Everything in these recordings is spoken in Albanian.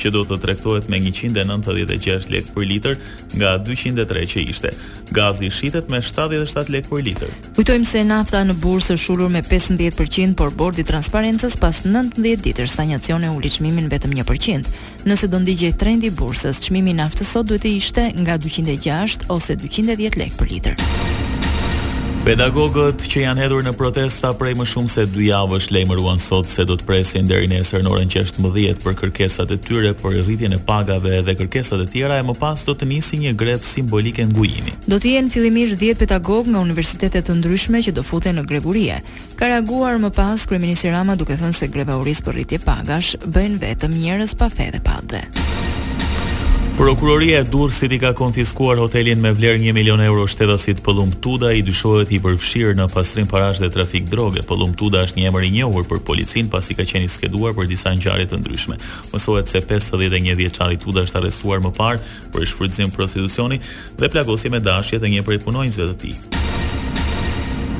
që do të tregtohet me njëqind e nëntëdhjetë e gjashtë lekë për litër nga dyqind e tre që ishte. Gazi shitet me shtatëdhjetë e shtatë lekë për litër. Kujtojmë se nafta në bursë është ulur me pesëmbëdhjetë për qind, por Bordi i Transparencës pas nëntëmbëdhjetë ditësh stanjacion e uli çmimin vetëm një për qind. Nëse do ndiqej trendi i bursës, çmimi i naftës sot duhet të ishte nga dyqind e gjashtë ose dyqind e dhjetë lekë për litër. Pedagogët që janë hedhur në protesta prej më shumë se dy javësh lajmëruan sot se do të presin deri nesër në orën gjashtëmbëdhjetë për kërkesat e tyre për rritjen e pagave dhe kërkesat e tjera e më pas do të nisin një grevë simbolike ngujimi. Do të jenë fillimisht dhjetë pedagogë nga universitete të ndryshme që do futen në grevë urie. Ka reaguar më pas kryeministri Rama duke thënë se greva urie për rritje pagash, bëjnë vetëm njerëz pa fe dhe pa atdhe. Prokuroria e Durrësit i ka konfiskuar hotelin me vlerë 1 milion euro shtetasit Pëllumb Tuda, që dyshohet i përfshirë në pastrim parash dhe trafik droge. Pëllumb Tuda është një emër i njohur për policinë, pasi ka qenë i skeduar për disa ngjarje të ndryshme. Mësohet se pesëdhjetë e një vjeçari Tuda është arrestuar më parë për shfrytëzim prostitucioni dhe plagosje me dashje të një prej punonjësve të tij.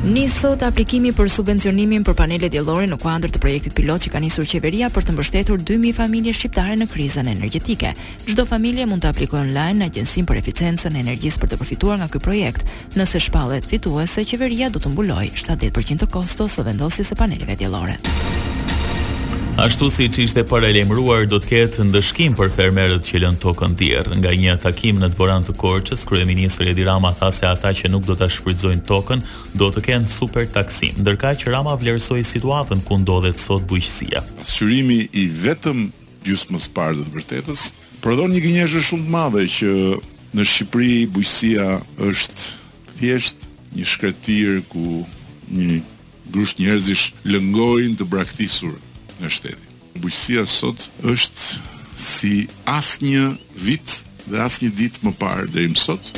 Nis sot aplikimi për subvencionimin për panelet diellore në kuadër të projektit pilot që ka nisur qeveria për të mbështetur 2000 familje shqiptare në krizën energjetike. Çdo familje mund të aplikojë online në Agjencinë për Eficencën e Energjisë për të përfituar nga ky projekt, Nëse shpallet fituese, qeveria do të mbulojë shtatëdhjetë për qind të kostos së vendosjes së paneleve diellore. Ashtu siç ishte paralajmëruar, do të ketë ndëshkim për fermerët që lënë tokën djerr. Nga një takim në Dvoran të Korçës, kryeministri Edi Rama tha se ata që nuk do ta shfrytëzojnë tokën do të kenë supertaksim. Ndërkaq Rama vlerësoi situatën ku ndodhet sot bujqësia. Pasqyrimi i vetëm gjysmës së parë të së vërtetës prodhon një gënjeshtër shumë të madhe që në Shqipëri bujqësia është thjesht një shkretirë ku një grusht njerëzish lëngojnë të braktisur nga shteti. Bujqësia sot është si asnjë vit dhe asnjë ditë më parë deri më sot.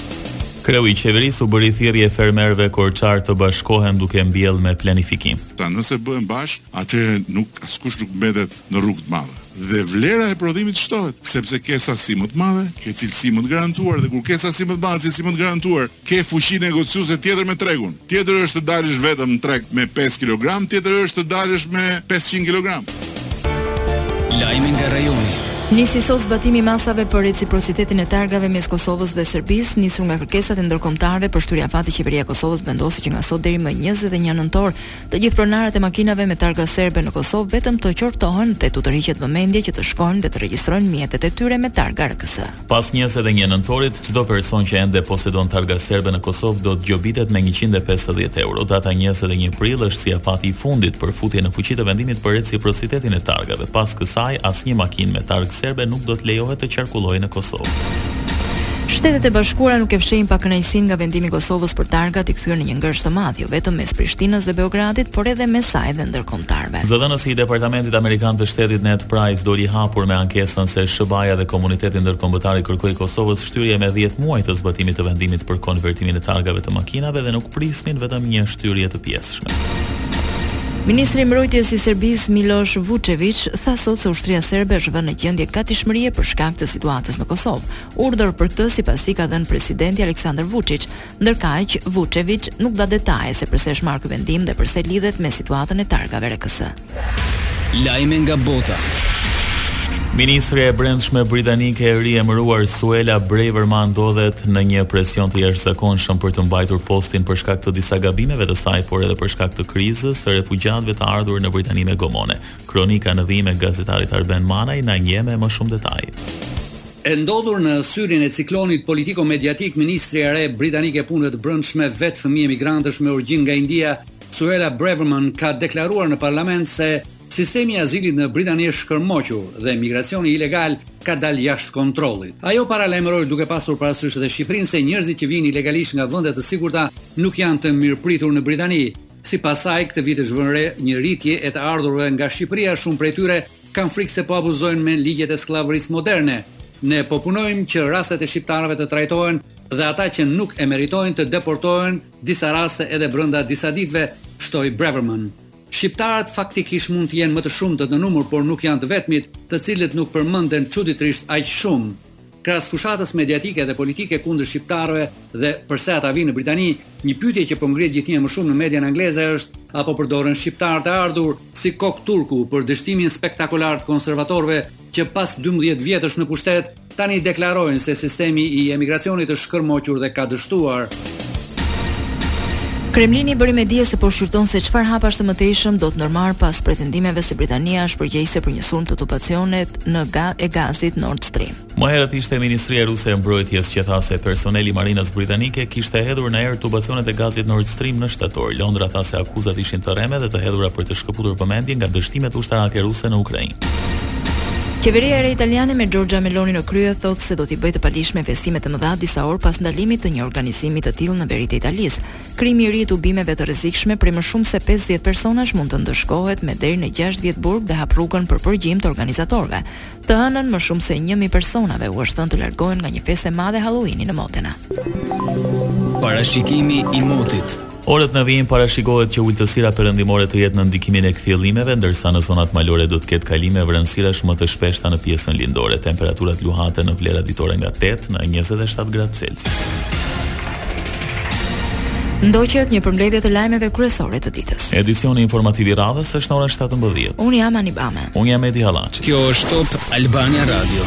Kreu i qeverisë u bëri thirrje fermerëve korçarë të bashkohen duke mbjellë me planifikim. Nëse bëhen bashkë, atëherë nuk askush nuk mbetet në rrugë të madhe. dhe vlera e prodhimit shtohet, sepse ke sasi më të madhe, ke cilësi më të garantuar dhe kur ke sasi më të madhe, cilësi më të garantuar, ke fuqi negociuese tjetër me tregun. Tjetër është të dalësh vetëm në treg me pesë kilogramë, tjetër është të dalësh me pesëqind kilogramë. Lajme nga rajoni. Nisi sot zbatimi i masave për reciprocitetin e targave mes Kosovës dhe Serbisë, nisur nga kërkesat e ndërkombëtarëve për shtyrje afati Qeveria e Kosovës vendosi që nga sot deri më njëzet e një nëntor Të gjithë pronarët e makinave me targa serbe në Kosovë vetëm të qortohen dhe t'u tërhiqet vëmendje që të shkojnë dhe të regjistrojnë mjetet e tyre me targa RKS. Pas njëzet e një nëntorit, çdo person që ende posedon targa serbe në Kosovë do të gjobitet me njëqind e pesëdhjetë euro. Data njëzet e një prill është si afati i fundit për futjen në fuqi të vendimit për reciprocitetin e targave. Pas kësaj, asnjë makinë me targë serbe nuk do të lejohet të qarkullojë në Kosovë. Shtetet e Bashkuara nuk e fshehin pakënaqësinë nga vendimi i Kosovës për targat i kthyer në një ngërç të madh, jo vetëm mes Prishtinës dhe Beogradit, por edhe mes saj dhe ndërkombëtarëve. Zëdhënësi i Departamentit Amerikan të Shtetit Ned Price doli i hapur me ankesën se SHBA-ja dhe komuniteti ndërkombëtar i kërkoi Kosovës shtyrje me dhjetë muaj të zbatimit të vendimit për konvertimin e targave të makinave dhe nuk prisnin vetëm një shtyrje të pjesshme. Ministri i Mbrojtjes i Serbisë, Milosh Vuçeviç, tha sot se ushtria serbe është vënë në gjendje gatishmërie për shkak të situatës në Kosovë. Urdhër për këtë sipas tij ka dhënë presidenti Aleksandar Vuçiç. Ndërkaq, Vuçeviç nuk dha detaje se përse është marrë ky vendim dhe përse lidhet me situatën e targave RKS. Lajme nga bota. Ministrja e Brendshme britanike e riemëruar Suella Braverman ndodhet në një presion të jashtëzakonshëm për të mbajtur postin për shkak të disa gabimeve të saj, por edhe për shkak të krizës së refugjatëve të ardhur në Britani me gomone. Kronika në vijim e gazetarit Arben Manaj na njeh me më shumë detaje. E ndodhur në syrin e ciklonit politiko-mediatik, ministrja e re britanike e Punëve të Brendshme, vetë fëmijë emigrantësh me origjinë nga India, Suella Braverman ka deklaruar në parlament se sistemi i azilit në Britani është shkërmoqur dhe migracioni ilegal ka dalë jashtë kontrollit. Ajo paralajmëroi duke pasur parasysh edhe Shqipërinë se njerëzit që vijnë ilegalisht nga vende të sigurta nuk janë të mirëpritur në Britani. Sipas saj, këtë vit është vënë re një rritje e të ardhurve nga Shqipëria, shumë prej tyre kanë frikë se po abuzojnë me ligjet e skllavërisë moderne. Ne po punojmë që rastet e shqiptarëve të trajtohen dhe ata që nuk e meritojnë të deportohen, disa raste edhe brenda disa ditëve, shtoi Braverman. Shqiptarët faktikisht mund të jenë më të shumtët në numër, por nuk janë të vetmit, të cilët nuk përmenden çuditërisht aq shumë. Krahas fushatës mediatike dhe politike kundër shqiptarëve dhe përse ata vijnë në Britani, një pyetje që po ngrihet gjithnjë e më shumë në median angleze është, a po përdoren shqiptarët e ardhur si kokë turku për dështimin spektakolar të konservatorëve që pas dymbëdhjetë vjetësh në pushtet, tani deklarojnë se sistemi i emigracionit është shkërmoqur dhe ka dështuar. Kremlini bëri me dije se po shqyrton se çfarë hapash të mëtejshëm do të ndërmarrë pas pretendimeve se Britania është përgjegjëse për një sulm te tubacionet në ga e gazit Nord Stream. Më herët ishte Ministria Ruse e Mbrojtjes që tha se personeli i Marinës Britanike kishte hedhur në erë tubacionet e gazit Nord Stream në shtator. Londra tha se akuzat ishin të rreme dhe të hedhura për të shkëputur vëmendjen nga dështimet ushtarake ruse në Ukrainë. Spenjë. Qeveria e re italiane me Giorgia Meloni në krye thotë se do t'i bëjë të paligjshme festime të mëdha disa orë pas ndalimit të një organizimi të tillë në veri të Italisë. Krimi i ri i tubimeve të rrezikshme prej më shumë se pesëdhjetë personash mund të ndëshkohet me deri në gjashtë vjet burg dhe hap rrugën për përgjim të organizatorëve. Të hënën më shumë se një mijë personave u është thënë të largohen nga një festë e madhe Halloween-i në Modena. Parashikimi i motit Orët në vijim parashikohet që ultësira perëndimore të jetë nën ndikimin e kthjellimeve, ndërsa në zonat malore do të ketë kalime vranësirash më të shpeshta në pjesën lindore. Temperaturat luhaten në vlera ditore nga tetë në njëzet e shtatë gradë Celsius. Ndoqet një përmbledhje të lajmeve kryesore të ditës. Edicioni informativ i radhës është në orën 17. Unë jam Ani Bame. Unë jam Edi Hallaçi. Kjo është Top Albania Radio.